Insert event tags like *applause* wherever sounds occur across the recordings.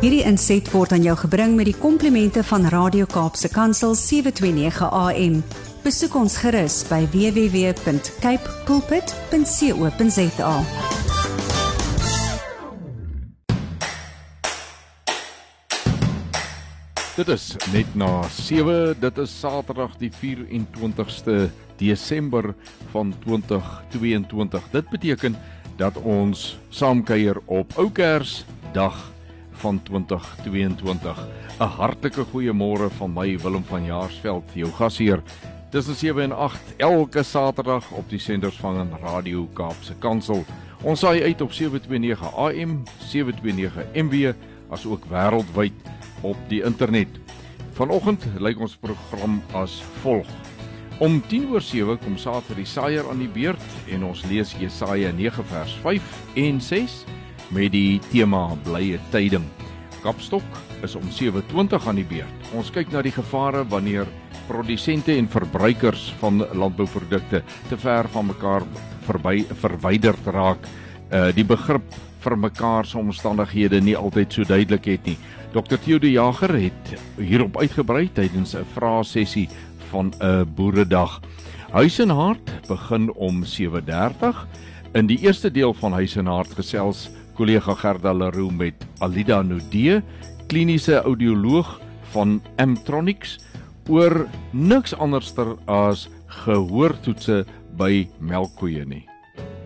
Hierdie inset word aan jou gebring met die komplimente van Radio Kaapse Kansel 729 AM. Besoek ons gerus by www.cape pulpit.co.za. Dit is net na 7, dit is Saterdag die 24ste Desember van 2022. Dit beteken dat ons saamkuier op Ou Kersdag van 2022. 'n Hartlike goeiemôre van my Willem van Jaarsveld, jou gasheer. Dis 7 en 8 elke Saterdag op die senders van Radio Kaapse Kansel. Ons saai uit op 729 AM, 729 MW, asook wêreldwyd op die internet. Vanoggend lyk ons program as volg. Om 10 oor 7 kom vir die saaier aan die beurt en ons lees Jesaja 9 vers 5 en 6 met die tema blye tyding. Kapstok is om 7:20 aan die beurt. Ons kyk na die gevare wanneer produsente en verbruikers van landbouprodukte te ver van mekaar verby verwyderd raak. Uh die begrip vir mekaar se omstandighede nie altyd so duidelik het nie. Dr Theo de Jager het hierop uitgebrei tydens 'n vraesessie van 'n boeredag. Huis en hart begin om 7:30. In die eerste deel van Huis en hart gesels kollega Gerda Leroux met Alida Nudee, kliniese audioloog van Amtronics oor niks anderster as gehoortoetse by melkkoeie nie.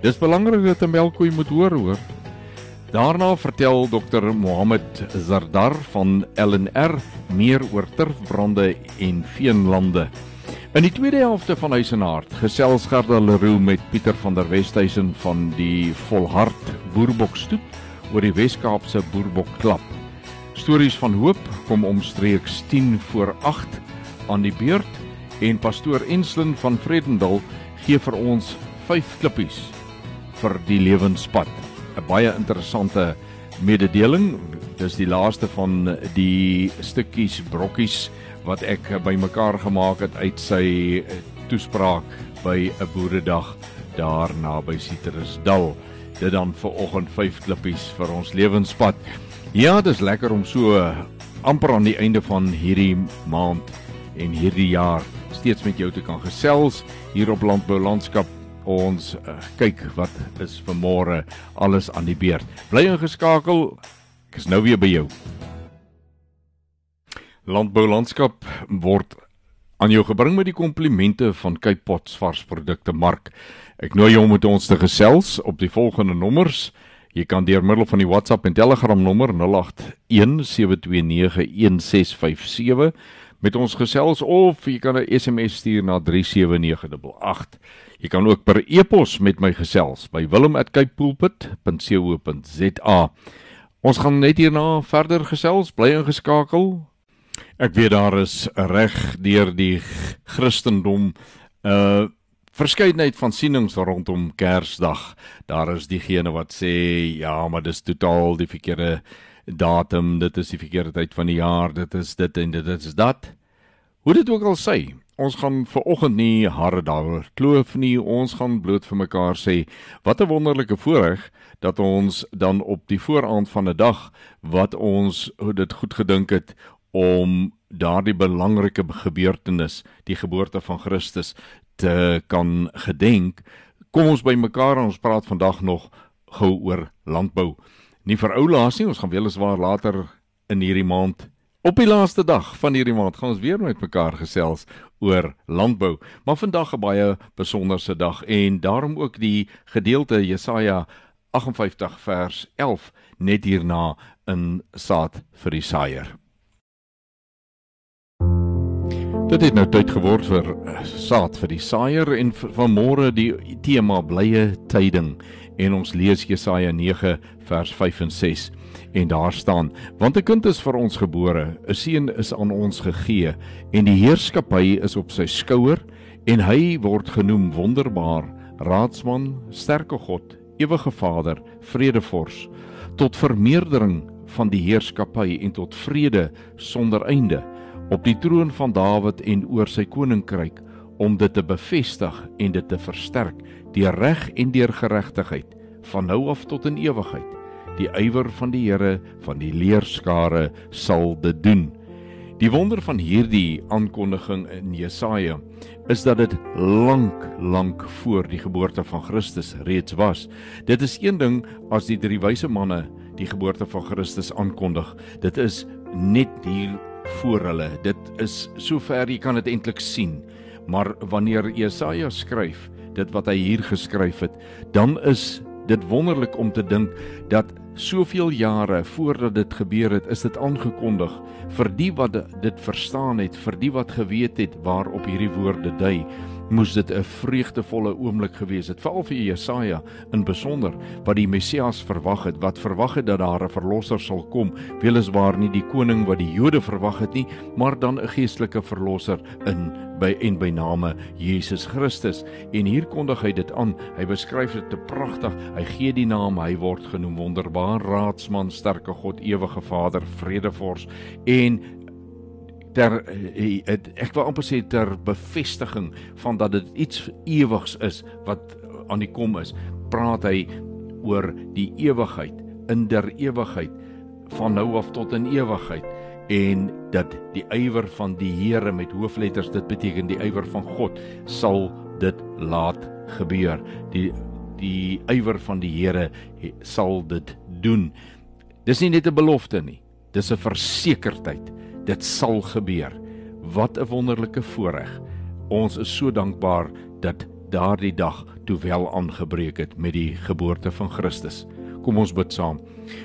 Dis belangrik dat 'n melkkoe moet hoor hoor. Daarna vertel dokter Mohammed Zardar van LNR meer oor turfbrande en veenlande. In die tweede helfte van Huis en Hart gesels Gerda Leroux met Pieter van der Westhuizen van die Volhard Boerbokstoet oor die Wes-Kaapse Boerbokklap. Stories van hoop kom omstreeks 10 voor 8 aan die beurt en pastoor Enslin van Vredendal gee vir ons 5 klippies vir die lewenspad. 'n Baie interessante mededeling. Dis die laaste van die stukkies brokkies wat ek bymekaar gemaak het uit sy eh, toespraak by 'n boeredag daar naby Citrusdal. Dit dan vir oggend 5 klippies vir ons lewenspad. Ja, dis lekker om so amper aan die einde van hierdie maand en hierdie jaar steeds met jou te kan gesels hier op Landbou Landskap. Ons uh, kyk wat is vir môre alles aan die beurt. Bly ingeskakel. Ek is nou weer by jou. Landbou landskap word aan jou gebring met die komplimente van Cape Pots varsprodukte mark. Ek nooi jou om met ons te gesels op die volgende nommers. Jy kan deur middel van die WhatsApp en Telegram nommer 0817291657 met ons gesels of jy kan 'n SMS stuur na 37988. Jy kan ook per e-pos met my gesels by wilhelm@capepulpit.co.za. Ons gaan net hierna verder gesels, bly ingeskakel. Ek weet daar is reg deur die Christendom 'n uh, verskeidenheid van sienings rondom Kersdag. Daar is diegene wat sê ja, maar dis totaal die verkeerde datum, dit is die verkeerde tyd van die jaar, dit is dit en dit is dat. Hoe dit ook al sê, ons gaan ver oggend nie harde daaroor kloof nie, ons gaan bloot vir mekaar sê wat 'n wonderlike voorreg dat ons dan op die vooraand van 'n dag wat ons dit goed gedink het om daardie belangrike gebeurtenis, die geboorte van Christus te kan gedenk. Kom ons by mekaar en ons praat vandag nog gou oor landbou. Nie vir ou laas nie, ons gaan weliswaar later in hierdie maand op die laaste dag van hierdie maand gaan ons weer met mekaar gesels oor landbou, maar vandag 'n baie besonderse dag en daarom ook die gedeelte Jesaja 58 vers 11 net hierna in saad vir die saaier. Dit het nou tyd geword vir eh, saad vir die saaier en vanmôre die tema blye tyding. En ons lees Jesaja 9 vers 5 en 6 en daar staan want 'n kind is vir ons gebore 'n seun is aan ons gegee en die heerskappy is op sy skouer en hy word genoem wonderbaar raadsman sterke God ewige Vader vredevors tot vermeerdering van die heerskappy en tot vrede sonder einde op die troon van Dawid en oor sy koninkryk om dit te bevestig en dit te versterk deur reg en deur geregtigheid van nou af tot in ewigheid die ywer van die Here van die leerskare sal dit doen. Die wonder van hierdie aankondiging in Jesaja is dat dit lank lank voor die geboorte van Christus reeds was. Dit is een ding as die drie wyse manne die geboorte van Christus aankondig. Dit is net hier voor hulle. Dit is sover jy kan dit eintlik sien. Maar wanneer Jesaja skryf dit wat hy hier geskryf het, dan is dit wonderlik om te dink dat soveel jare voordat dit gebeur het, is dit aangekondig vir die wat dit verstaan het, vir die wat geweet het waarop hierdie woorde dui moes dit 'n vreugdevolle oomblik gewees het veral vir Jesaja in besonder wat die Messias verwag het wat verwag het dat daar 'n verlosser sal kom. Weliswaar nie die koning wat die Jode verwag het nie maar dan 'n geestelike verlosser in by en by name Jesus Christus. En hier kondig hy dit aan. Hy beskryf dit te pragtig hy gee die naam. Hy word genoem wonderbaar raadsman sterke God ewige Vader vredevors en ter eh, het, ek wil amper sê ter bevestiging van dat dit iets ewigs is wat aan die kom is praat hy oor die ewigheid in der ewigheid van nou af tot in ewigheid en dat die ywer van die Here met hoofletters dit beteken die ywer van God sal dit laat gebeur. Die die ywer van die Here sal dit doen. Dis nie net 'n belofte nie dis 'n versekerdheid dit sal gebeur. Wat 'n wonderlike voorreg. Ons is so dankbaar dat daardie dag toe wel aangebreek het met die geboorte van Christus. Kom ons bid saam.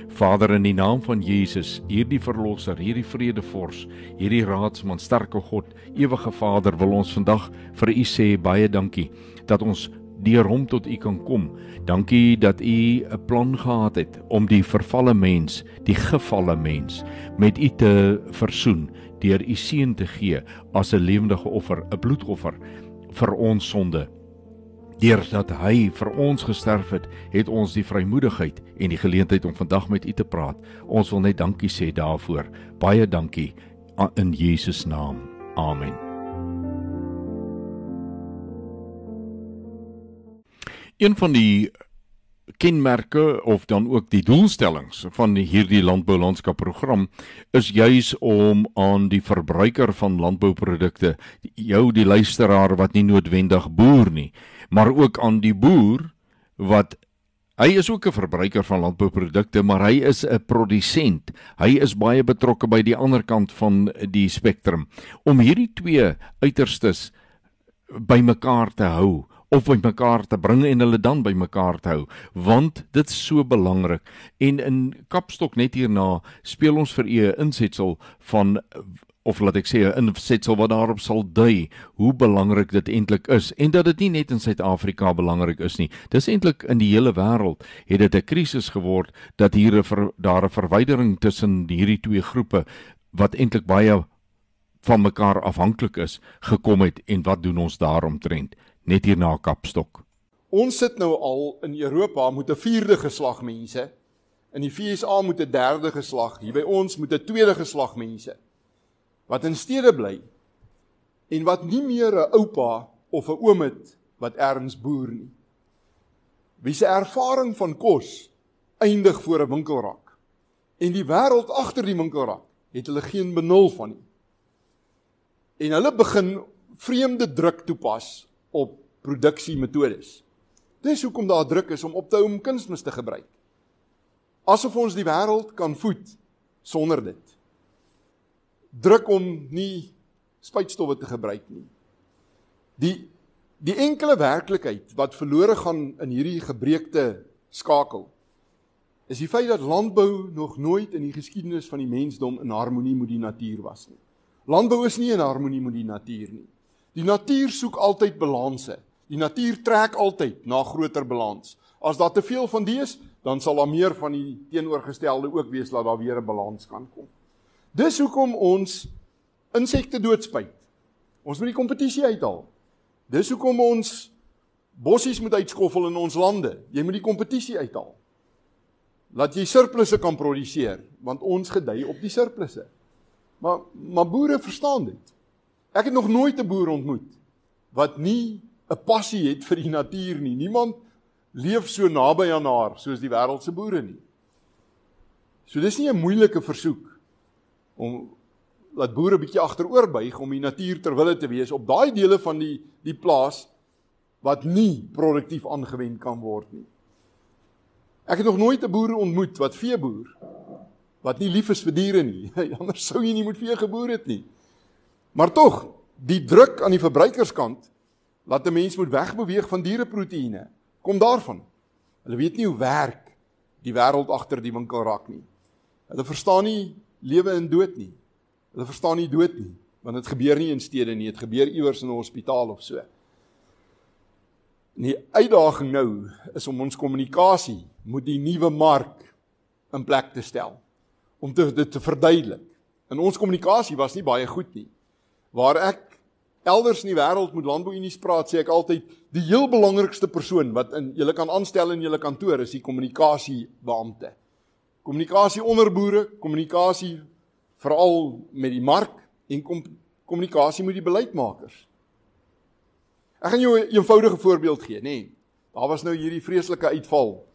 Vader in die naam van Jesus, hierdie verlosser, hierdie vredevors, hierdie raadsman, sterke God, ewige Vader, wil ons vandag vir U sê baie dankie dat ons deur hom tot u kan kom. Dankie dat u 'n plan gehad het om die vervalle mens, die gefalle mens met u te versoen deur u seun te gee as 'n lewendige offer, 'n bloedoffer vir ons sonde. Deurdat hy vir ons gesterf het, het ons die vrymoedigheid en die geleentheid om vandag met u te praat. Ons wil net dankie sê daarvoor. Baie dankie in Jesus naam. Amen. Een van die kenmerke of dan ook die doelstellings van hierdie landboulandskap program is juis om aan die verbruiker van landbouprodukte, jou die luisteraar wat nie noodwendig boer nie, maar ook aan die boer wat hy is ook 'n verbruiker van landbouprodukte, maar hy is 'n produsent. Hy is baie betrokke by die ander kant van die spektrum om hierdie twee uiterstes bymekaar te hou of by mekaar te bring en hulle dan by mekaar te hou want dit is so belangrik. En in Kapstok net hierna speel ons vir u 'n insetsel van of laat ek sê 'n insetsel wat daarop sal dui hoe belangrik dit eintlik is en dat dit nie net in Suid-Afrika belangrik is nie. Dis eintlik in die hele wêreld het dit 'n krisis geword dat hier 'n daar 'n verwydering tussen hierdie twee groepe wat eintlik baie van mekaar afhanklik is gekom het en wat doen ons daaromtrent net hier na Kapstok. Ons sit nou al in Europa met 'n vierde geslag mense. In die VSA moet 'n derde geslag, hier by ons moet 'n tweede geslag mense wat in stede bly en wat nie meer 'n oupa of 'n oom het wat erns boer nie. Wie se ervaring van kos eindig voor 'n winkelrak. En die wêreld agter die winkelrak het hulle geen benul van nie. En hulle begin vreemde druk toepas op produksiemetodes. Dis hoekom daar druk is om op te hou om kunsmis te gebruik. Asof ons die wêreld kan voed sonder dit. Druk om nie spuitstowwe te gebruik nie. Die die enkele werklikheid wat verlore gaan in hierdie gebreekte skakel is die feit dat landbou nog nooit in die geskiedenis van die mensdom in harmonie met die natuur was nie. Landbou is nie in harmonie met die natuur nie. Die natuur soek altyd balanse. Die natuur trek altyd na groter balans. As daar te veel van die is, dan sal daar meer van die teenoorgestelde ook wees dat daar weer 'n balans kan kom. Dis hoekom ons insekte doodspuit. Ons moet die kompetisie uithaal. Dis hoekom ons bossies moet uitskoffel in ons lande. Jy moet die kompetisie uithaal. Laat jy surplusse kan produseer, want ons gedei op die surplusse. Maar maar boere verstaan dit. Ek het nog nooit 'n boer ontmoet wat nie 'n passie het vir die natuur nie. Niemand leef so naby aan haar soos die wêreldse boere nie. So dis nie 'n moeilike versoek om laat boere bietjie agteroor buig om die natuur ter wille te wees op daai dele van die die plaas wat nie produktief aangewend kan word nie. Ek het nog nooit 'n boer ontmoet wat veeboer wat nie lief is vir diere nie. *laughs* Anders sou jy nie moet vee geboer het nie. Maar tog, die druk aan die verbruikerskant laat 'n mens moet wegbeweeg van diereproteïene. Kom daarvan. Hulle weet nie hoe werk die wêreld agter die winkelrak nie. Hulle verstaan nie lewe en dood nie. Hulle verstaan nie dood nie, want dit gebeur nie in stede nie, dit gebeur iewers in 'n hospitaal of so. En die uitdaging nou is om ons kommunikasie moet die nuwe mark in plek te stel om dit te, te verduidelik. En ons kommunikasie was nie baie goed nie. Waar ek elders in die wêreld met landbouunies praat, sê ek altyd die heel belangrikste persoon wat in julle kan aanstel in julle kantoor is die kommunikasiebeampte. Kommunikasie onder boere, kommunikasie veral met die mark en kommunikasie met die beleidsmakers. Ek gaan jou 'n eenvoudige voorbeeld gee, nê. Nee, daar was nou hierdie vreeslike uitval.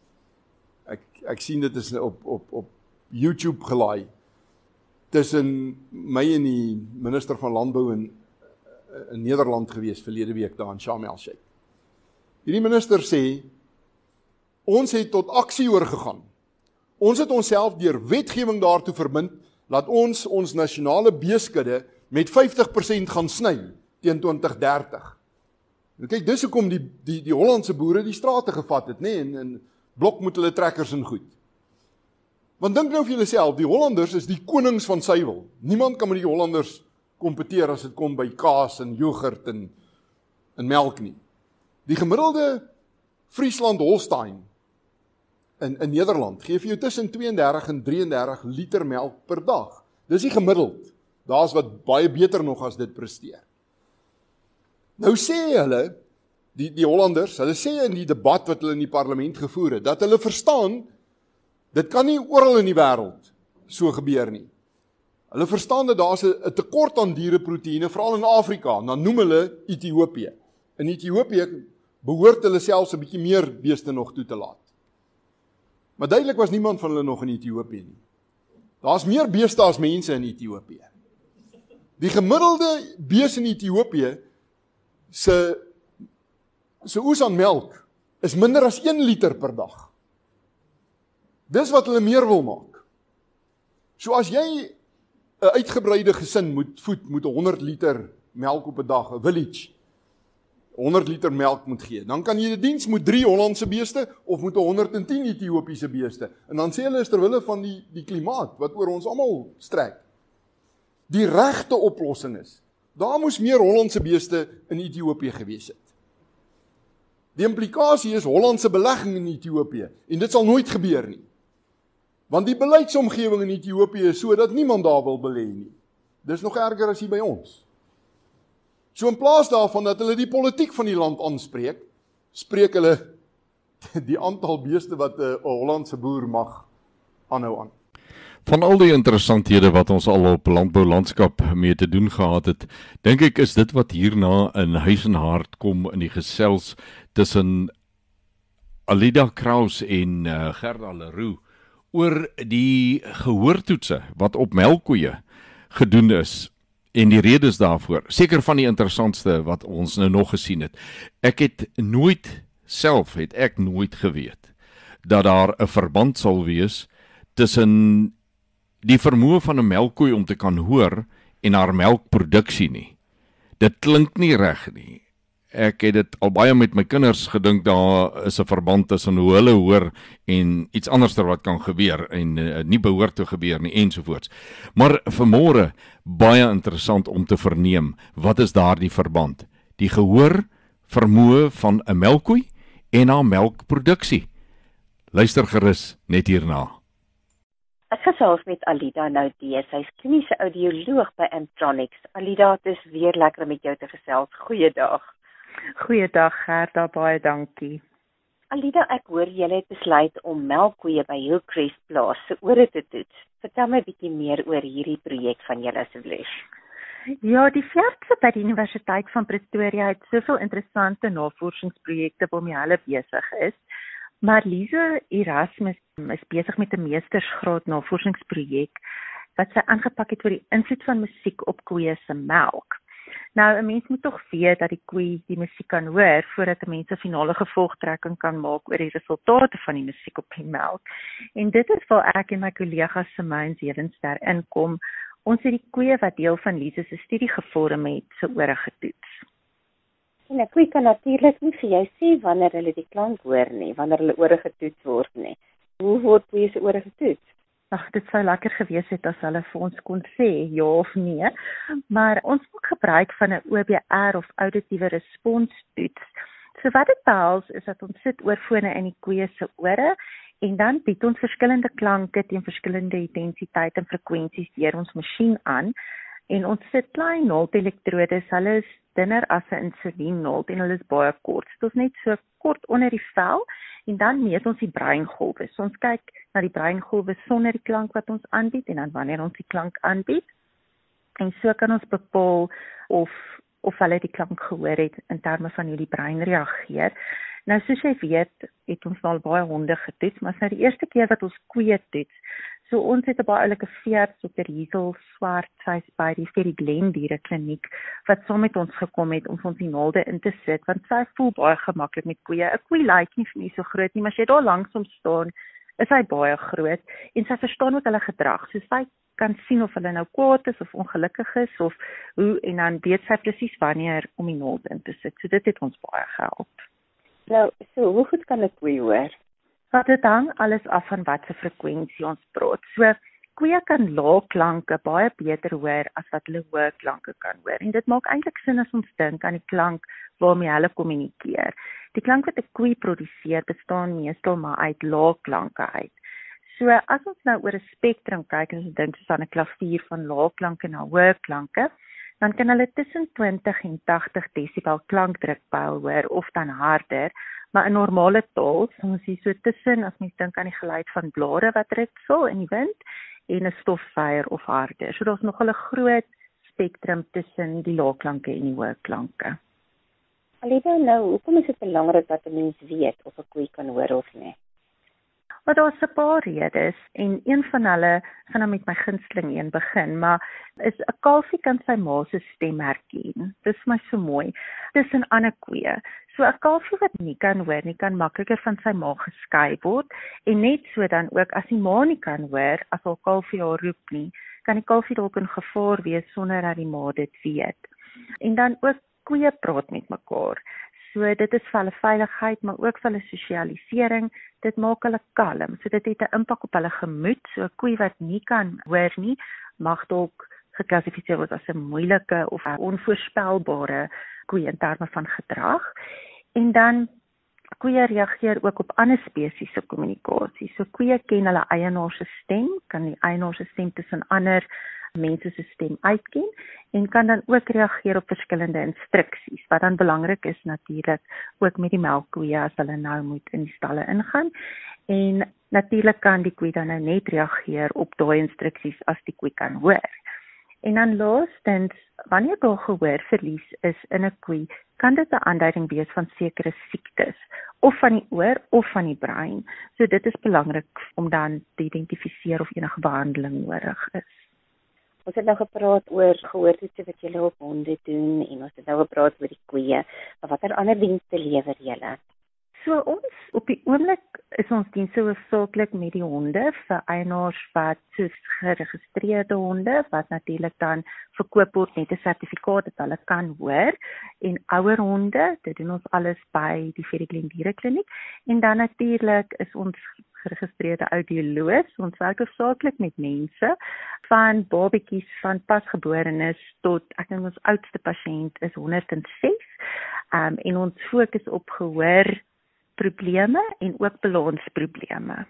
Ek ek sien dit is op op op YouTube gelaai tussen my en die minister van landbou in in Nederland gewees verlede week daar in Sharm el-Sheikh. Hierdie minister sê ons het tot aksie oorgegaan. Ons het onsself deur wetgewing daartoe verbind dat ons ons nasionale beeskudde met 50% gaan sny teen 2030. Nou kyk, dis hoekom die die die Hollandse boere die strate gevat het, nê, nee, en in blok met hulle trekkers en goed. Want dink nou vir julleself, die Hollanders is die konings van suiwel. Niemand kan met die Hollanders kompeteer as dit kom by kaas en jogurt en en melk nie. Die gemiddelde Friesland Holstein in in Nederland gee vir jou tussen 32 en 33 liter melk per dag. Dis die gemiddeld. Daar's wat baie beter nog as dit presteer. Nou sê hulle die die Hollanders, hulle sê in die debat wat hulle in die parlement gevoer het, dat hulle verstaan dit kan nie oral in die wêreld so gebeur nie. Hulle verstaan dat daar's 'n tekort aan diereproteïene veral in Afrika, dan noem hulle Ethiopië. In Ethiopië behoort hulle selfs 'n bietjie meer beeste nog toe te laat. Maar duidelik was niemand van hulle nog in Ethiopië nie. Daar's meer beeste as mense in Ethiopië. Die gemiddelde bees in Ethiopië se se oes aan melk is minder as 1 liter per dag. Dis wat hulle meer wil maak. So as jy 'n uitgebreide gesin moet voed met 100 liter melk op 'n dag, 'n village 100 liter melk moet gee. Dan kan jy die diens moet 3 Hollandse beeste of moet 110 Ethiopiese beeste. En dan sê hulle is ter wille van die die klimaat wat oor ons almal strek. Die regte oplossing is daar moes meer Hollandse beeste in Ethiopië gewees het. Die implikasie is Hollandse belegging in Ethiopië en dit sal nooit gebeur nie. Want die beleidsomgewing in Ethiopië is sodat niemand daar wil belê nie. Dis nog erger as hier by ons. So in plaas daarvan dat hulle die politiek van die land aanspreek, spreek hulle *laughs* die aantal beeste wat 'n Hollandse boer mag aanhou aan. Van al die interessanthede wat ons al op landboulandskap mee te doen gehad het, dink ek is dit wat hierna in huis en hart kom in die gesels tussen Alida Kraus en uh, Gerda Leroux oor die gehoortoetse wat op melkkoeie gedoen is En die redes daarvoor, seker van die interessantste wat ons nou nog gesien het. Ek het nooit self het ek nooit geweet dat daar 'n verband sal wees tussen die vermoë van 'n melkkoe om te kan hoor en haar melkproduksie nie. Dit klink nie reg nie ek het dit al baie met my kinders gedink daar is 'n verband tussen hoe hulle hoor en iets anderster wat kan gebeur en uh, nie behoort te gebeur nie ensovoorts. Maar vanmôre baie interessant om te verneem wat is daardie verband? Die gehoor vermoë van 'n melkkoe en haar melkproduksie. Luister gerus net hierna. Ek gesels met Alida nou die sy's kliniese audioloog by Antronics. Alida, dit is weer lekker om met jou te gesels. Goeiedag. Goeiedag Gerda, baie dankie. Alida, ek hoor julle het besluit om melkkoeie by Hillcrest plaas se ore te toets. Vertel my bietjie meer oor hierdie projek van julle asseblief. Ja, die Viertse by die Universiteit van Pretoria het soveel interessante navorsingsprojekte waarmee hulle besig is. Maar Lise Erasmus is besig met 'n meestersgraad navorsingsprojek wat sy aangepak het oor die invloed van musiek op koeie se melk. Nou 'n mens moet tog weet dat die koei die musiek kan hoor voordat 'n mens 'n finale gevolgtrekking kan maak oor die resultate van die musiek op die melk. En dit is waar ek en my kollegas Simone Zelenster inkom. Ons het die koeie wat deel van Lise se studie gevorm het se ore getoets. En 'n koei kan natuurlik nie vir jou sê wanneer hulle die klank hoor nie, wanneer hulle ore getoets word nie. Hoe word koeie se ore getoets? Ag, dit sou lekker gewees het as hulle vir ons kon sê ja of nee. Maar ons maak gebruik van 'n OBR of auditiewe responstoets. So wat dit behels is dat ons sit oorfone in die koeie se ore en dan bied ons verskillende klanke teen verskillende intensiteite en frekwensies deur ons masjien aan en ons sit klein naald elektrodes. Hulle is dunner as 'n insulien naald en hulle is baie kort. Dit is net so kort onder die vel en dan meet ons die breingolwe. So ons kyk na die breingolwe sonder die klank wat ons aanbied en dan wanneer ons die klank aanbied. En so kan ons bepaal of of hulle die klank gehoor het in terme van hoe die brein reageer. Nou soos jy weet, het ons al baie honde getoets, maar dit is nou die eerste keer wat ons koeie toets. So ons het 'n baie oulike veerd dokter Hiesel swart sy by die die Glen diere kliniek wat saam met ons gekom het om ons die naalde in te sit want sy voel baie gemaklik met koeie. 'n Koei lyk nie vir my so groot nie, maar as jy daar langs hom staan, is hy baie groot en sy verstaan ook hulle gedrag. So sy kan sien of hulle nou kwaad is of ongelukkig is of hoe en dan weet sy presies wanneer om die naalde in te sit. So dit het ons baie gehelp. Nou, so hoe goed kan 'n koei hoor? Wat dit hang alles af van watter frekwensie ons praat. So koeie kan lae klanke baie beter hoor as wat hulle hoë klanke kan hoor. En dit maak eintlik sin as ons dink aan die klank waarmee hulle kommunikeer. Die klank wat 'n koe produseer, bestaan meestal maar uit lae klanke uit. So as ons nou oor 'n spektrum kyk en ons dink soos aan 'n klavier van lae klanke na hoë klanke, dan kan hulle tussen 20 en 80 desibel klankdruk pyl hoor of dan harder maar in normale taal, ons sien so tussen as mens dink aan die geluid van blare wat ritsel in die wind en 'n stofvuier of harde. So daar's nog 'n groot spektrum tussen die laagklanke en die hoëklanke. Alhoewel nou, hoekom is dit belangrik dat 'n mens weet of 'n koei kan hoor of nie? Maar daar's 'n paar redes en een van hulle gaan nou met my gunsteling een begin, maar is 'n kalfie kan sy ma se stem herken. Dis my so mooi. Dis 'n ander koeie. So 'n kalfie wat nie kan hoor nie, kan makliker van sy ma geskei word en net so dan ook as die ma nie kan hoor as haar kalfie haar roep nie, kan die kalfie dalk in gevaar wees sonder dat die ma dit weet. En dan ook koeie praat met mekaar. So dit is vir hulle veiligheid, maar ook vir hulle sosialisering. Dit maak hulle kalm. So dit het 'n impak op hulle gemoed. So 'n koei wat nie kan hoor nie, mag dalk geklassifiseer word as 'n moeilike of onvoorspelbare koei in terme van gedrag. En dan koeie reageer ook op ander spesies se kommunikasie. So koeie ken hulle eienaar se stem, kan die eienaar se stem tussen ander mense se stem uitken en kan dan ook reageer op verskillende instruksies wat dan belangrik is natuurlik ook met die melkkoeie as hulle nou moet in die stalle ingaan en natuurlik kan die koe dan nou net reageer op daai instruksies as die koe kan hoor. En dan laastens, wanneer daar gehoorverlies is in 'n koe, kan dit 'n aanduiding wees van sekere siektes of van die oor of van die brein. So dit is belangrik om dan te identifiseer of enige behandeling nodig is. Ons het nou gepraat oor gehoortoetse wat julle op honde doen en ons het nou gepraat oor die koeie. Watter ander dienste lewer julle? So ons op die oomblik is ons dienste hoofsaaklik met die honde vir eienaars wat soos geregistreerde honde wat natuurlik dan verkoop word met 'n sertifikaat dat hulle kan hoor en ouer honde, dit doen ons alles by die Ferriklin dierekliniek en dan natuurlik is ons geregistreerde audioloog. Ons werk hoofsaaklik met mense van babetjies van pasgeborenes tot ek dink ons oudste pasiënt is 106. Um en ons fokus op gehoor probleme en ook balansprobleme.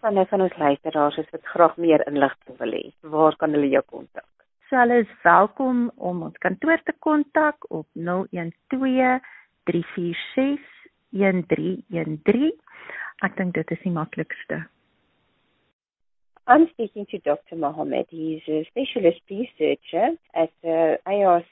Van nou van ons luisteraars is wat graag meer inligting wil hê. Waar kan hulle jou kontak? So hulle is welkom om ons kantoor te kontak op 012 346 1313 Ek dink dit is die maklikste. I'm speaking to Dr. Mohammed. He's a specialist researcher at the ARC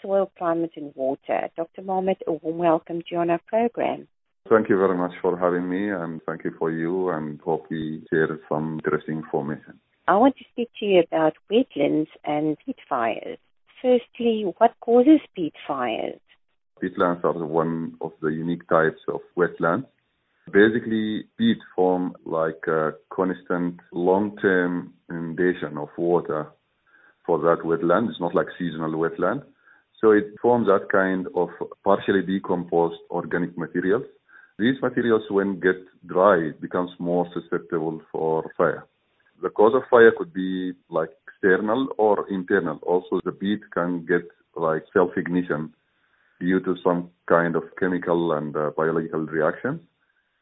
Soil, Climate and Water. Dr. Mohammed, a warm welcome to you on our program. Thank you very much for having me and thank you for you and hope we share some interesting information. I want to speak to you about wetlands and peat fires. Firstly, what causes peat fires? Peatlands are one of the unique types of wetlands. Basically, peat form like a constant long-term inundation of water for that wetland. It's not like seasonal wetland. So it forms that kind of partially decomposed organic materials. These materials, when get dry, becomes more susceptible for fire. The cause of fire could be like external or internal. Also, the peat can get like self-ignition due to some kind of chemical and uh, biological reaction.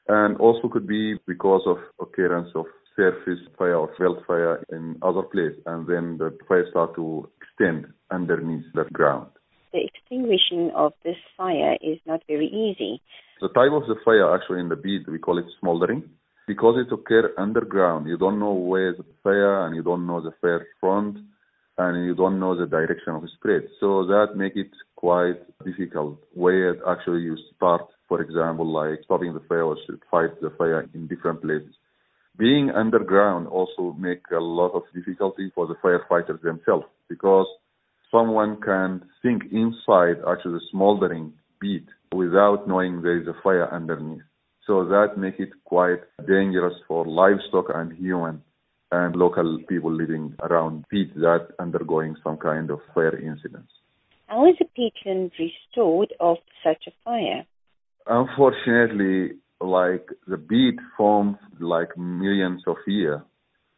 And also could be because of occurrence of surface fire or felt fire in other place. And then the fire start to extend underneath the ground. The extinguishing of this fire is not very easy. The type of the fire actually in the bead, we call it smoldering. Because it occur underground, you don't know where the fire and you don't know the fire front and you don't know the direction of spread. So that make it quite difficult where actually you start, for example, like stopping the fire or fight the fire in different places. Being underground also make a lot of difficulty for the firefighters themselves because someone can think inside actually the smoldering bead without knowing there is a fire underneath. So that makes it quite dangerous for livestock and human and local people living around peat that undergoing some kind of fire incidents. How is a peatland restored after such a fire? Unfortunately, like the bead forms like millions of years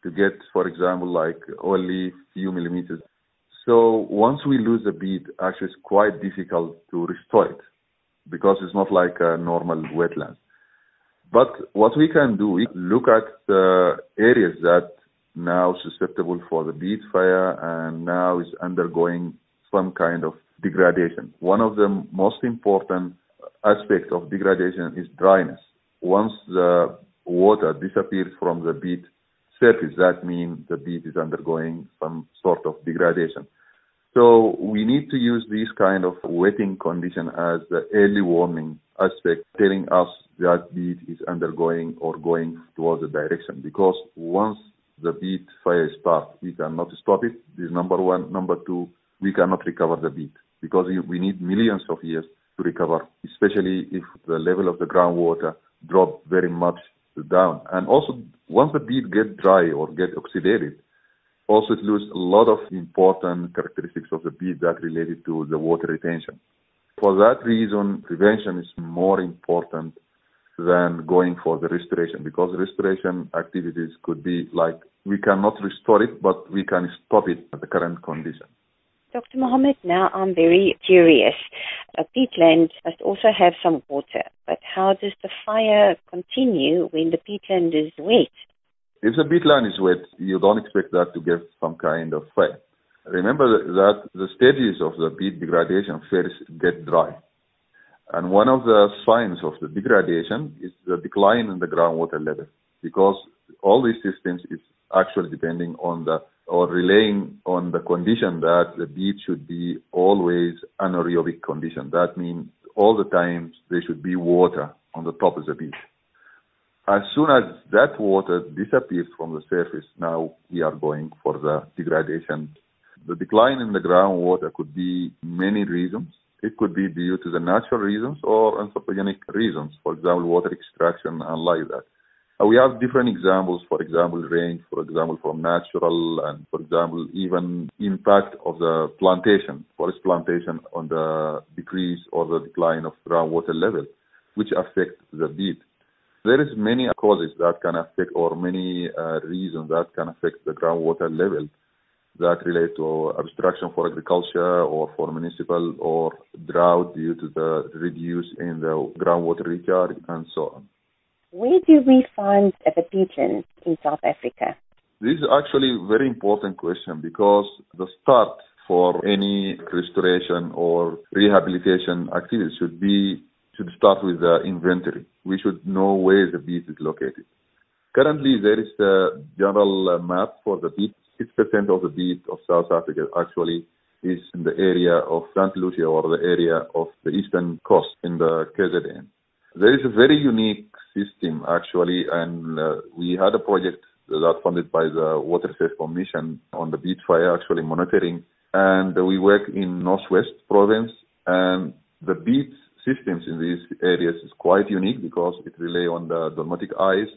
to get, for example, like only few millimeters. So once we lose a bead, actually it's quite difficult to restore it because it's not like a normal wetland. But what we can do, we look at the areas that now susceptible for the bead fire and now is undergoing some kind of degradation. One of the most important aspects of degradation is dryness. Once the water disappears from the bead surface, that means the bead is undergoing some sort of degradation. So we need to use this kind of wetting condition as the early warning aspect, telling us that bead is undergoing or going towards a direction. Because once the bead fire starts, we cannot stop it. This is number one. Number two, we cannot recover the bead because we need millions of years to recover, especially if the level of the groundwater drop very much down. And also, once the bead get dry or get oxidated, also it loses a lot of important characteristics of the bead that related to the water retention. For that reason, prevention is more important than going for the restoration because restoration activities could be like we cannot restore it, but we can stop it at the current condition. Dr. Mohammed, now I'm very curious. A peatland must also have some water, but how does the fire continue when the peatland is wet? If the peatland is wet, you don't expect that to get some kind of fire. Remember that the stages of the peat degradation first get dry. And one of the signs of the degradation is the decline in the groundwater level because all these systems is actually depending on the or relying on the condition that the beach should be always anaerobic condition. That means all the time there should be water on the top of the beach. As soon as that water disappears from the surface, now we are going for the degradation. The decline in the groundwater could be many reasons. It could be due to the natural reasons or anthropogenic reasons, for example, water extraction and like that. Uh, we have different examples, for example, range, for example, from natural and, for example, even impact of the plantation, forest plantation on the decrease or the decline of groundwater level, which affect the bead. There is many causes that can affect or many uh, reasons that can affect the groundwater level that relate to obstruction for agriculture or for municipal or drought due to the reduce in the groundwater recharge and so on. Where do we find the peatlands in South Africa? This is actually a very important question because the start for any restoration or rehabilitation activity should be should start with the inventory. We should know where the beach is located. Currently, there is a general map for the beach. 6% of the beach of South Africa actually is in the area of St. Lucia or the area of the eastern coast in the KZN. There is a very unique system actually, and uh, we had a project that funded by the Water Research Commission on the beach fire actually monitoring, and we work in Northwest Province, and the beach systems in these areas is quite unique because it rely on the dolomite ice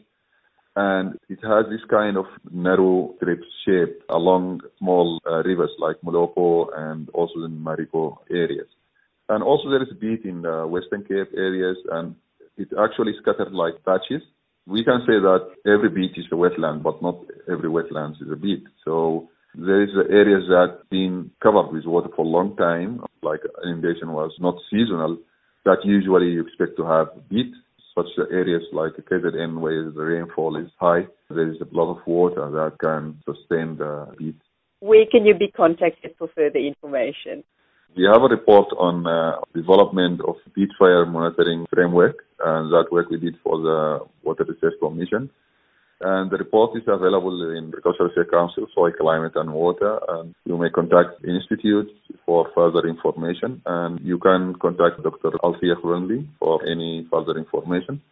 and it has this kind of narrow strip shape along small uh, rivers like Moloko and also in Marico areas. And also there is a beach in the Western Cape areas and it actually scattered like patches. We can say that every beach is a wetland, but not every wetland is a beach. So there is areas that been covered with water for a long time, like inundation was not seasonal, that usually you expect to have beach such areas like KZN where the rainfall is high, there is a lot of water that can sustain the beach. Where can you be contacted for further information? We have a report on uh, development of beach fire monitoring framework, and that work we did for the Water Research Commission. And the report is available in the Agricultural Research Council, Soil, Climate and Water. And you may contact the Institute for further information. And you can contact Dr. Althea Grundy for any further information.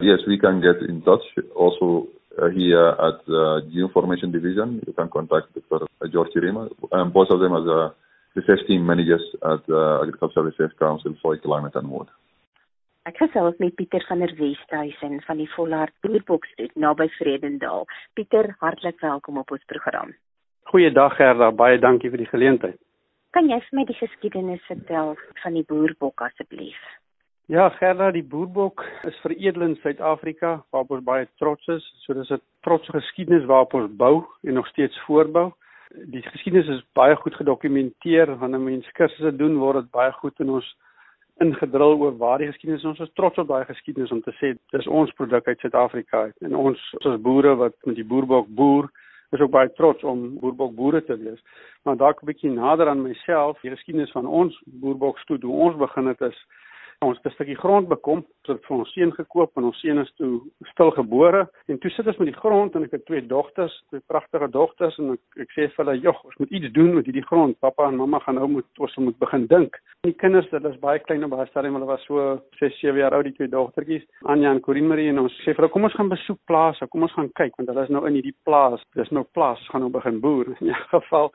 Yes, we can get in touch. Also, uh, here at the Geoinformation Division, you can contact Dr. George Rima, and both of them as the research team managers at the Agricultural Research Council, Soil, Climate and Water. Ek gesels met Pieter van der Westhuizen van die Volhard Boerboksstoet naby Vredendal. Pieter, hartlik welkom op ons program. Goeiedag Gerda, baie dankie vir die geleentheid. Kan jy vir my die geskiedenis vertel van die boerbok asseblief? Ja, Gerda, die boerbok is veredel in Suid-Afrika waarop ons baie trots is. So dis 'n trotse geskiedenis waarop ons bou en nog steeds voortbou. Die geskiedenis is baie goed gedokumenteer wanneer mense kursusse doen word dit baie goed in ons ingedrul oor waar die geskiedenis ons is trots op daai geskiedenis om te sê dis ons produk uit Suid-Afrika en ons as boere wat met die boerbok boer is ook baie trots om boerbok boere te wees. Maar dalk 'n bietjie nader aan myself, die geskiedenis van ons boerbok stoet hoe ons begin het is ons het 'n stukkie grond bekom, ons het vir ons seun gekoop en ons seun is toe stil gebore en toe sit ons met die grond en ek het twee dogters, twee pragtige dogters en ek, ek sê vir hulle, "Jog, ons moet iets doen met hierdie grond. Pappa en mamma gaan nou moet ons moet begin dink." Die kinders, hulle is baie klein op baie stadium, hulle was so 6, 7 jaar oud die twee dogtertjies, Anja en Corinne Marie en ons sê vir hulle, "Kom ons gaan besoek plase, kom ons gaan kyk want hulle is nou in hierdie plaas. Dis nou plaas, gaan nou begin boer." In 'n geval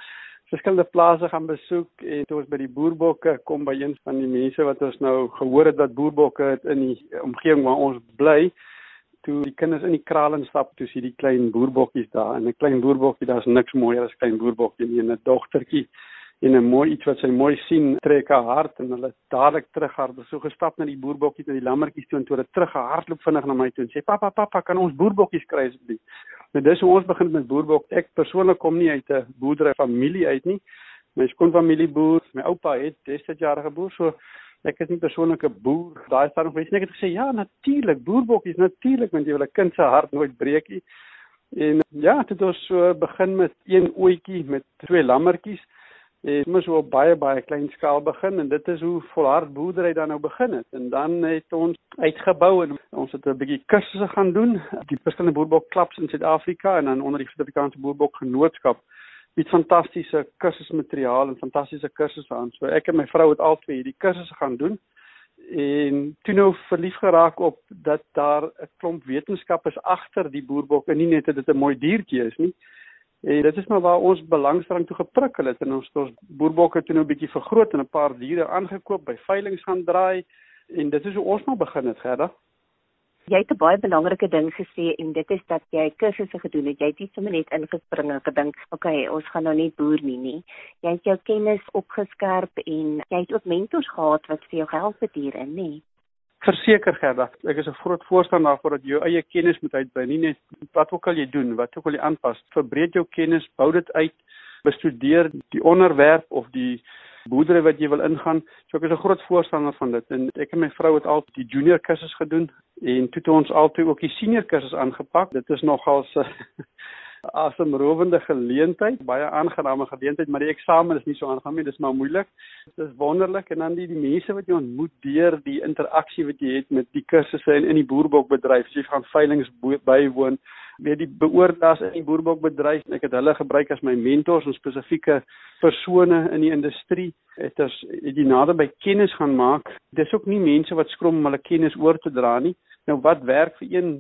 verskillende plase gaan besoek en toe ons by die boerbokke kom by een van die mense wat ons nou gehoor het wat boerbokke het in die omgewing waar ons bly toe die kinders in die kraal instap toe sien die klein boerbokkies daar. En 'n klein boerbokkie daar's niks mooier as klein boerbokkie nie 'n dogtertjie en 'n mooi iets wat sy mooi sien trek haar hart en hulle dadelik terughard so gestap na die boerbokkies en die lammetjies toe en toe hulle terughardloop vinnig na my toe en sê pappa pappa kan ons boerbokkies kry asseblief Nou dis hoe ons begin met boerbok. Ek persoonlik kom nie uit 'n boerdery familie uit nie. My skoonfamilie boer, my oupa het 60 jaar geboer, so ek is nie persoonlik 'n boer. Daai staan nog baie net gesê ja, natuurlik, boerbokkies natuurlik want jy wil 'n kind se hart nooit breek nie. En ja, dit het ons so begin met een ooitjie met twee lammetjies en mos op baie baie klein skaal begin en dit is hoe volhard boerdery dan nou begin het. En dan het ons uitgebou en ons het 'n bietjie kursusse gaan doen die verskillende boerbok klubs in Suid-Afrika en dan onder die Suid-Afrikaanse boerbok genootskap met fantastiese kursusmateriaal en fantastiese kursusse aan. So ek en my vrou het albei hierdie kursusse gaan doen en toe nou verlief geraak op dat daar 'n klomp wetenskap is agter die boerbok en nie net dat dit 'n mooi diertjie is nie En dit is maar waar ons belangstelling toe geprikkel het en ons het ons boerbokke toe nou 'n bietjie vergroot en 'n paar diere aangekoop by veilinge gaan draai en dit is hoe ons maar begin het, Gerda. Jy het 'n baie belangrike ding gesê en dit is dat jy kursusse gedoen het. Jy het nie sommer net ingespring en gedink, "Oké, okay, ons gaan nou net boer nie nie." Jy het jou kennis opgeskerp en jy het ook mentors gehad wat vir jou gehelp het hierin, nie? Verseker Gerda, ek is 'n groot voorstander daarvoor dat jy eie kennis moet uitbrei, nie net wat ook al jy doen, wat ook al jy aanpas, verbreek jou kennis, bou dit uit, bestudeer die onderwerp of die boerdery wat jy wil ingaan. So ek is 'n groot voorstander van dit en ek en my vrou het al die junior kursus gedoen en toe het ons altyd ook die senior kursus aangepak. Dit is nogals asemrowende geleentheid, baie aangename geleentheid, maar die eksamen is nie so aangenaam nie, dis maar moeilik. Dit is wonderlik en dan die, die mense wat jy ontmoet deur die interaksie wat jy het met die kursusse en in die boerbokbedryf, as jy gaan veilinge bywoon, weet die beoordeelaars in die boerbokbedryf ek het hulle gebruik as my mentors en spesifieke persone in die industrie het as het die nader by kennis gaan maak dis ook nie mense wat skrom om hulle kennis oor te dra nie nou wat werk vir een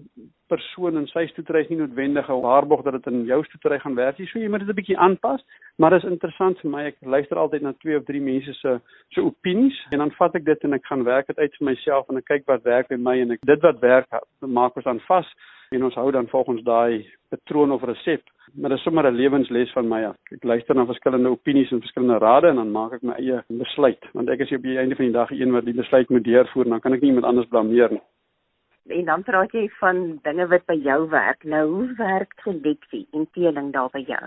persoon in sy stoetery is nie noodwendig 'n waarborg dat dit in jou stoetery gaan werk nie so jy moet dit 'n bietjie aanpas maar dit is interessant vir my ek luister altyd na twee of drie mense se se opinies en dan vat ek dit en ek gaan werk dit uit vir myself en ek kyk wat werk vir my en ek dit wat werk maak ons dan vas en ons hou dan volgens daai patroon of resep. Maar dit is sommer 'n lewensles van my af. Ek luister na verskillende opinies en verskillende rade en dan maak ek my eie besluit, want ek is op die einde van die dag een wat die besluit moet deurvoer, dan kan ek nie iemand anders blameer nie. En dan praat jy van dinge wat by jou werk. Nou, hoe werk seleksie en teeling daar by jou?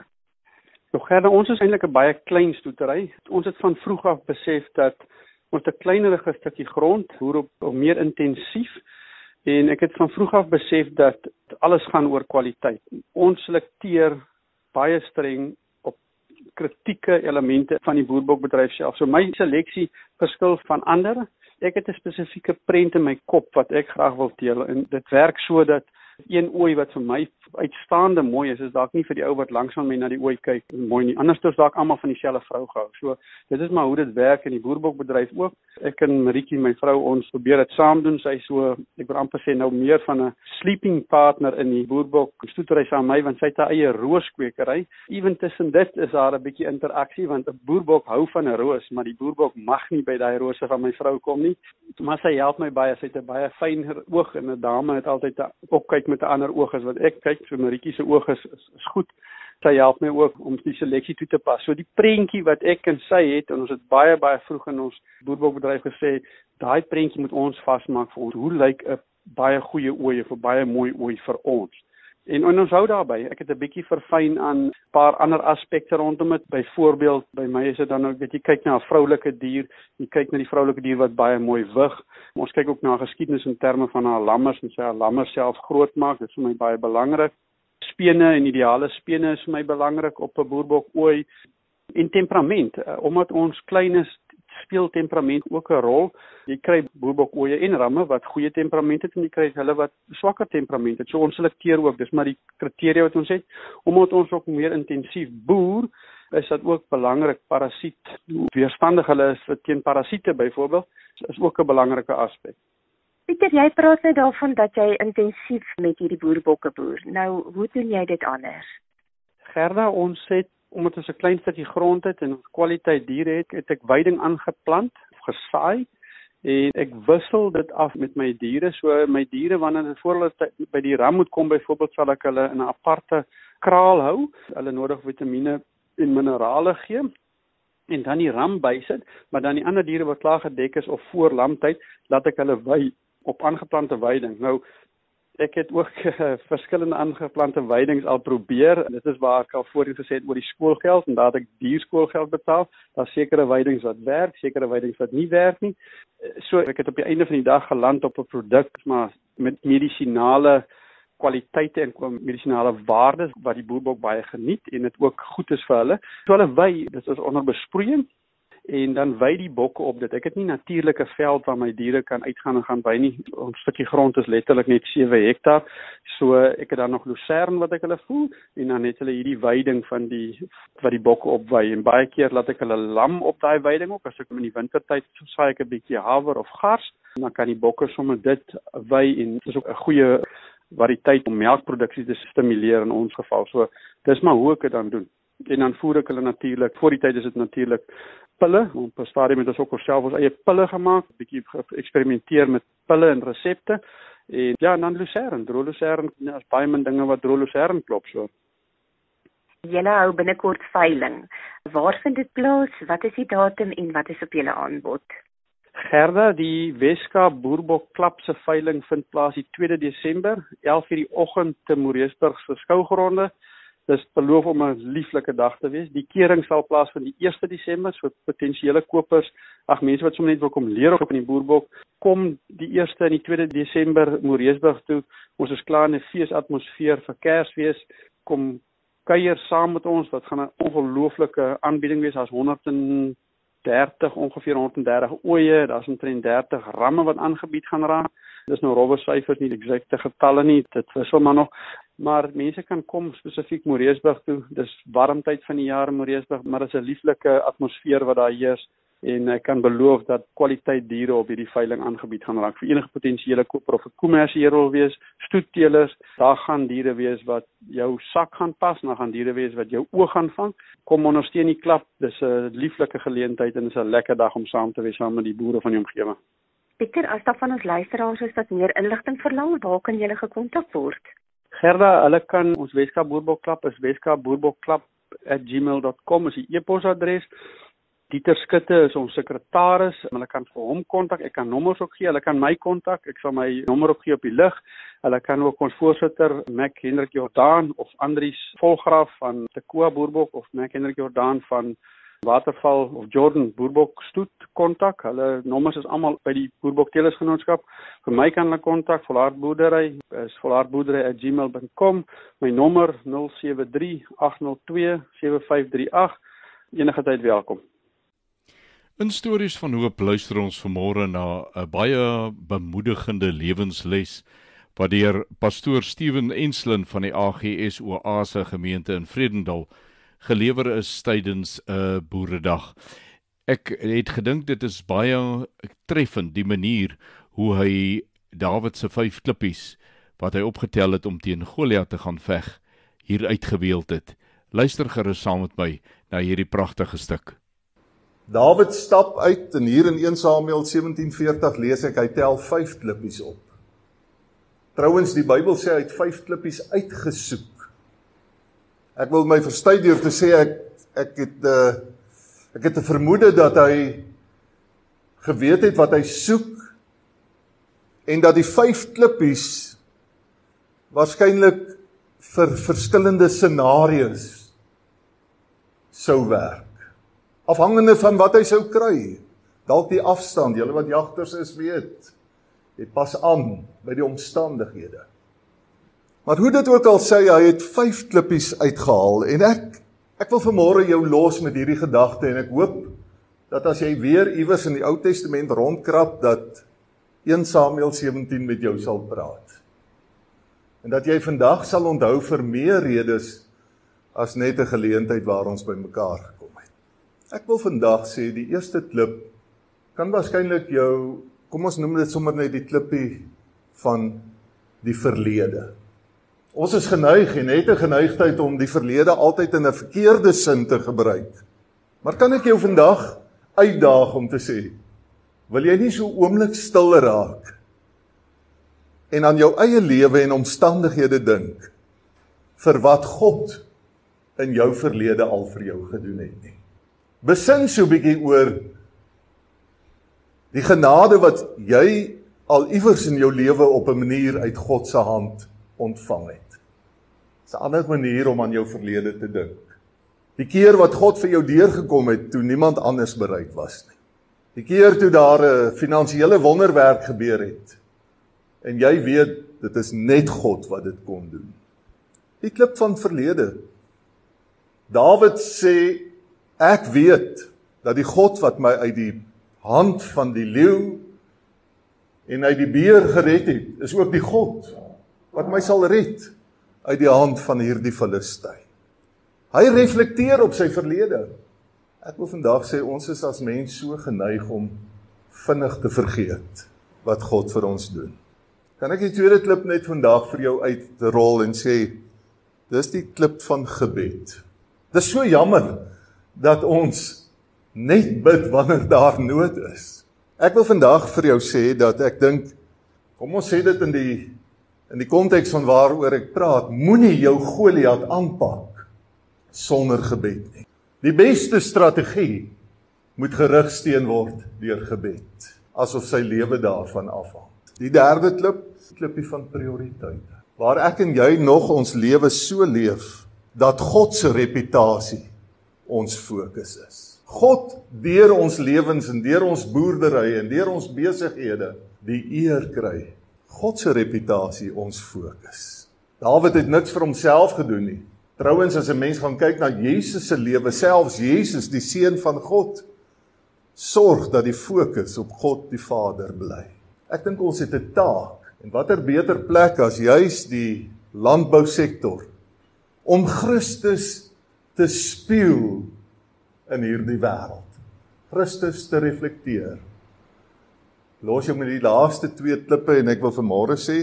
Nou Gerda, ons is eintlik 'n baie klein stoetery. Ons het van vroeg af besef dat ons 'n kleinerige stukkie grond, hoe op, op meer intensief En ek het van vroeg af besef dat alles gaan oor kwaliteit. Ons selekteer baie streng op kritieke elemente van die boerbokbedryf self. So my seleksie verskil van ander. Ek het 'n spesifieke prent in my kop wat ek graag wil deel en dit werk sodat een ooi wat vir my uitstaande mooi is, is dalk nie vir die ou wat langs aan my na die ooi kyk mooi nie. Anders is dalk almal van dieselfde vrou gehou. So dit is maar hoe dit werk in die boerbokbedryf ook. Ek en Maritjie, my vrou, ons probeer dit saam doen. Sy so ek wil amper sê nou meer van 'n sleeping partner in die boerbok stoetery saam my want sy het haar eie rooskwekery. Ewen tussen dit is daar 'n bietjie interaksie want 'n boerbok hou van 'n roos, maar die boerbok mag nie by daai rose van my vrou kom nie. Maar sy help my baie. Sy het 'n baie fyn oog en 'n dame het altyd 'n opkyk kyk met 'n ander oog as wat ek kyk. So Maritjie se oog is, is is goed. Sy help my ook om die seleksie toe te pas. So die prentjie wat ek en sy het en ons het baie baie vroeg in ons boerbokbedryf gesê, daai prentjie moet ons vasmaak vir ons. Hoe lyk 'n baie goeie of 'n baie mooi ooi vir ons? En ons hou daarby. Ek het 'n bietjie verfyn aan 'n paar ander aspekte rondom dit. Byvoorbeeld, by my is dit dan ook dat jy kyk na 'n vroulike dier, jy kyk na die vroulike dier wat baie mooi wig. Ons kyk ook na geskiedenis in terme van haar lammers en sy haar lammers self groot maak. Dit is vir my baie belangrik. Spene en ideale spene is vir my belangrik op 'n boerbok ooi en temperament. Uh, omdat ons klein is, speel temperament ook 'n rol. Jy kry boerbokoeie en ramme wat goeie temperament het en jy kry hulle wat swakker temperament het. So ons selekteer ook, dis maar die kriteria wat ons het omdat ons ook meer intensief boer is dit ook belangrik parasiet weerstandig hulle is vir teen parasiete byvoorbeeld is ook 'n belangrike aspek. Pieter, jy praat net daarvan dat jy intensief met hierdie boerbokke boer. Nou, hoe doen jy dit anders? Gerda, ons het omdat ons 'n klein stukkie grond het en kwaliteit diere het, het ek veiding aangeplant of gesaai en ek wissel dit af met my diere. So my diere wanneer hulle voor hulle by die ram moet kom byvoorbeeld sal ek hulle in 'n aparte kraal hou, hulle nodig vitamiene en minerale gee en dan die ram bysit, maar dan die ander diere wat klaar gedek is of voor lamtyd, laat ek hulle wy op aangeplante veiding. Nou ek het ook uh, *laughs* verskillende aangeplante weidings al probeer. Dit is waar ek al voorheen gesê het oor die skoolgeld en daar het ek duur skoolgeld betaal. Daar's sekere weidings wat werk, sekere weidings wat nie werk nie. Eh, so ek het op die einde van die dag geland op 'n produk maar met medisinale kwaliteite en medisinale waardes wat die boerbok baie geniet en dit ook goed is vir hulle. So hulle wy, dit is onder besproeiing en dan wy die bokke op dit. Ek het nie natuurlike veld waar my diere kan uitgaan en gaan wy nie. Ons stukkie grond is letterlik net 7 hektaar. So ek het dan nog lucerne wat ek hulle voel en dan het hulle hierdie weiding van die wat die bokke opwy en baie keer laat ek hulle lam op daai weiding ook as ek in die wintertyd saai ek 'n bietjie haver of gars en dan kan die bokke sommer dit wy en dit is ook 'n goeie variëteit om melkproduksie te stimuleer in ons geval. So dis maar hoe ek dit dan doen en dan voer ek hulle natuurlik. Voor die tyd is dit natuurlik pille. Op 'n stadium het ons ook self ons eie pille gemaak, bietjie geëksperimenteer met pille en resepte. En ja, en dan lucerne, drolocerne, as baie min dinge wat drolocerne klop so. Julle hou binnekort veiling. Waar vind dit plaas? Wat is die datum en wat is op julle aanbod? Gerda, die Weskaap Boerbok Klap se veiling vind plaas die 2de Desember, 11:00 die oggend te Moreesburg se skougronde. Dis beloof om 'n lieflike dag te wees. Die kering sal plaasvind die 1 Desember vir so potensiële kopers, ag mense wat sommer net wil kom leer op in die boerbok, kom die 1 en die 2 Desember Moreesburg toe. Ons is klaar in 'n feesatmosfeer vir Kersfees. Kom kuier saam met ons. Dit gaan 'n ongelooflike aanbieding wees. Daar's 120 30 ongeveer 130 oeye, daar's omtrent 30 ramme wat aangebied gaan raak. Dis nou rowwe syfers nie eksakte getalle nie, dit wissel maar nog. Maar mense kan kom spesifiek Moreesburg toe. Dis warm tyd van die jaar in Moreesburg, maar dit is 'n lieflike atmosfeer wat daar heers en ek kan beloof dat kwaliteit diere op hierdie veiling aangebied gaan raak vir enige potensiële koper of 'n kommersiële wil wees, stoetteelers, daar gaan diere wees wat jou sak gaan pas, daar gaan diere wees wat jou oog gaan vang. Kom ondersteun die klap. Dis 'n lieflike geleentheid en dis 'n lekker dag om saam te wees saam met die boere van die omgewing. Pieter, as daar van ons luisteraars is wat meer inligting verlang, waar kan julle gekontak word? Gerda, hulle kan ons Weskaap Boerbokklap is weskaapboerbokklap@gmail.com is die e-posadres. Dieter Skutte is ons sekretaris. Hulle kan vir hom kontak. Ek kan nommers ook gee. Hulle kan my kontak. Ek sal my nommer ook gee op die lig. Hulle kan ook ons voorsitter Mac Hendrik Jordaan of Andries Volgraaf van Tekoa Boerbok of Mac Hendrik Jordaan van Waterval of Jordan Boerbok stoet kontak. Hulle nommers is almal by die Boerbok Telersgenootskap. Vir my kan hulle kontak Volhard Boerdery is volhardboerdery@gmail.com. My nommer 073 802 7538. Enige tyd welkom. In stories van hoop luister ons vanmôre na 'n baie bemoedigende lewensles wat deur pastoor Steven Enslin van die AGS Oase gemeente in Vredendal gelewer is tydens 'n boeredag. Ek het gedink dit is baie treffend die manier hoe hy Dawid se vyf klippies wat hy opgetel het om teen Goliat te gaan veg hier uitgebeeld het. Luister gerus saam met my na hierdie pragtige stuk. Dawid stap uit en hier in 1 Samuel 17:40 lees ek hy tel 5 klippies op. Trouwens die Bybel sê hy het 5 klippies uitgesoek. Ek wil my verstuur deur te sê ek ek het 'n uh, ek het 'n vermoede dat hy geweet het wat hy soek en dat die 5 klippies waarskynlik vir verskillende scenario's sou werk afhangende van wat hy sou kry. Dalk die afstand, julle wat jagters is weet. Dit pas aan by die omstandighede. Maar hoe dit ook al sê, hy het 5 klippies uitgehaal en ek ek wil vanmôre jou los met hierdie gedagte en ek hoop dat as jy weer iewers in die Ou Testament rondkrap dat 1 Samuel 17 met jou sal praat. En dat jy vandag sal onthou vir meer redes as net 'n geleentheid waar ons bymekaar Ek wil vandag sê die eerste klip kan waarskynlik jou kom ons noem dit sommer net die klippie van die verlede. Ons is geneig en het 'n geneigtheid om die verlede altyd in 'n verkeerde sin te gebruik. Maar kan ek jou vandag uitdaag om te sê wil jy nie so oomblik stil raak en aan jou eie lewe en omstandighede dink vir wat God in jou verlede al vir jou gedoen het nie besin so 'n bietjie oor die genade wat jy al iewers in jou lewe op 'n manier uit God se hand ontvang het. Dis 'n ander manier om aan jou verlede te dink. Die keer wat God vir jou deurgekom het toe niemand anders bereid was nie. Die keer toe daar 'n finansiële wonderwerk gebeur het. En jy weet dit is net God wat dit kon doen. Die klip van verlede. Dawid sê Ek weet dat die God wat my uit die hand van die leeu en uit die beer gered het, is ook die God wat my sal red uit die hand van hierdie Filistyn. Hy reflekteer op sy verlede. Ek wil vandag sê ons is as mens so geneig om vinnig te vergeet wat God vir ons doen. Kan ek die tweede klip net vandag vir jou uitrol en sê dis die klip van gebed. Dis so jammer dat ons net bid wanneer daar nood is. Ek wil vandag vir jou sê dat ek dink kom ons sê dit in die in die konteks van waaroor ek praat, moenie jou Goliat aanpak sonder gebed nie. Die beste strategie moet gerigsteen word deur gebed, asof sy lewe daarvan afhang. Die derde klip, klipie van prioriteite. Waar ek en jy nog ons lewe so leef dat God se reputasie ons fokus is. God deur ons lewens en deur ons boerdery en deur ons besighede die eer kry. God se reputasie ons fokus. Dawid het niks vir homself gedoen nie. Trouwens as 'n mens gaan kyk na Jesus se lewe, selfs Jesus, die seun van God, sorg dat die fokus op God die Vader bly. Ek dink ons het 'n taak en watter beter plek as juis die landbousektor om Christus te spieël in hierdie wêreld. Christus te reflekteer. Los jou met die laaste twee klippe en ek wil vanmôre sê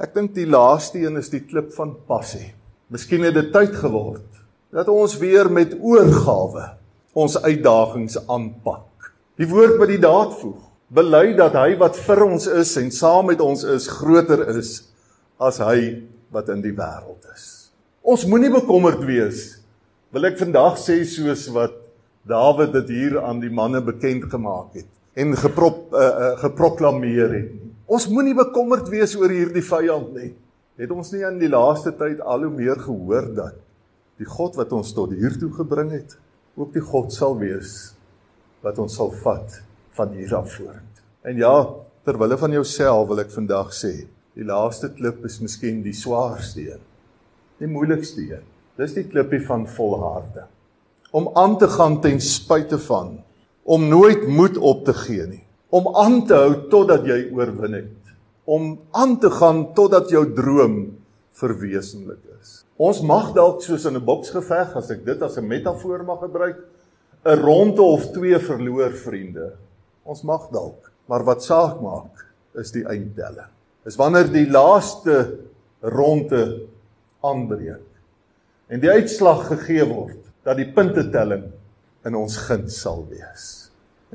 ek dink die laaste een is die klip van passie. Miskien het dit tyd geword dat ons weer met oorgawe ons uitdagings aanpak. Die woord by die daad voeg. Bely dat hy wat vir ons is en saam met ons is groter is as hy wat in die wêreld is. Ons moenie bekommerd wees. Wil ek vandag sê soos wat Dawid dit hier aan die manne bekend gemaak het en geprop uh, uh, geproklaameer het. Ons moenie bekommerd wees oor hierdie vyand nie. Het ons nie in die laaste tyd al hoe meer gehoor dat die God wat ons tot hier toe gebring het, ook die God sal wees wat ons sal vat van hier af vorentoe. En ja, ter wille van jouself wil ek vandag sê, die laaste klip is miskien die swaarste een. Die moeilikste een. Dis die klippie van volharding. Om aan te gaan ten spyte van, om nooit moed op te gee nie, om aan te hou totdat jy oorwin het, om aan te gaan totdat jou droom verwesenlik is. Ons mag dalk soos in 'n boksgeveg, as ek dit as 'n metafoor mag gebruik, 'n ronde of twee verloor vriende. Ons mag dalk, maar wat saak maak is die eindtelling. Is wanneer die laaste ronde aanbreek en die uitslag gegee word dat die puntetelling in ons guns sal wees.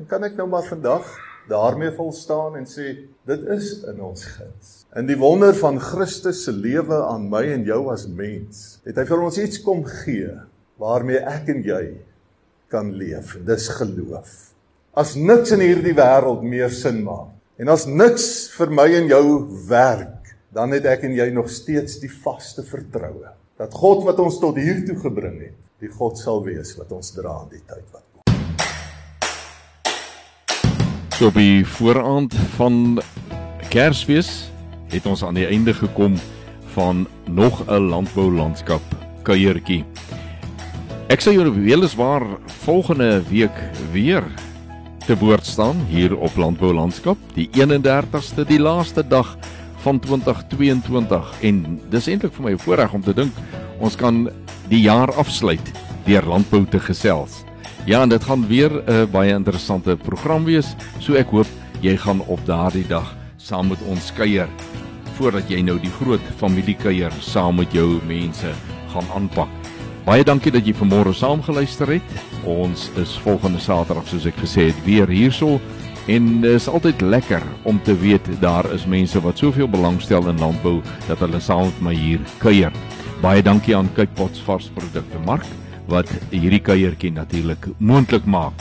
En kan ek nou maar vandag daarmee vol staan en sê dit is in ons guns. In die wonder van Christus se lewe aan my en jou as mens, het hy vir ons iets kom gee waarmee ek en jy kan leef. Dis geloof. As niks in hierdie wêreld meer sin maak en as niks vir my en jou werk, dan het ek en jy nog steeds die vaste vertroue dat God wat ons tot hier toe gebring het, die God sal wees wat ons dra in die tyd wat So op die vooraand van Kersfees het ons aan die einde gekom van nog 'n landboulandskap kuiertjie. Ek sal julle weliswaar volgende week weer te woord staan hier op Landboulandskap, die 31ste, die laaste dag van 2022 en dis eintlik vir my 'n voorreg om te dink ons kan die jaar afsluit deur landbou te gesels. Ja, en dit gaan weer 'n baie interessante program wees. So ek hoop jy gaan op daardie dag saam met ons kuier voordat jy nou die groot familiekuier saam met jou mense gaan aanpak. Baie dankie dat jy vanmôre saamgeluister het. Ons is volgende Saterdag soos ek gesê het weer hierso en dit is altyd lekker om te weet daar is mense wat soveel belangstel in landbou dat hulle saam met my hier kuier. Baie dankie aan Kykpots varsprodukte Mark wat hierdie kuiertjie natuurlik moontlik maak.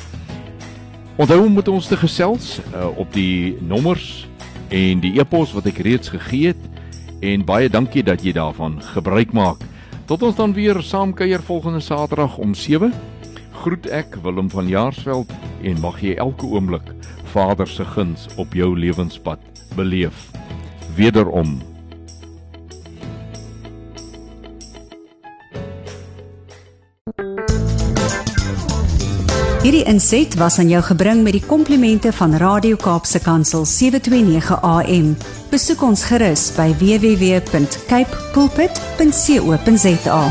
Onthou om met ons te gesels uh, op die nommers en die e-pos wat ek reeds gegee het en baie dankie dat jy daarvan gebruik maak. Tot ons dan weer saam kuier volgende Saterdag om 7. Groet ek Willem van Jaarsveld en mag jy elke oomblik Vader se guns op jou lewenspad beleef. Wederom Hierdie inset was aan jou gebring met die komplimente van Radio Kaapse Kansel 729 AM. Besoek ons gerus by www.cape pulpit.co.za.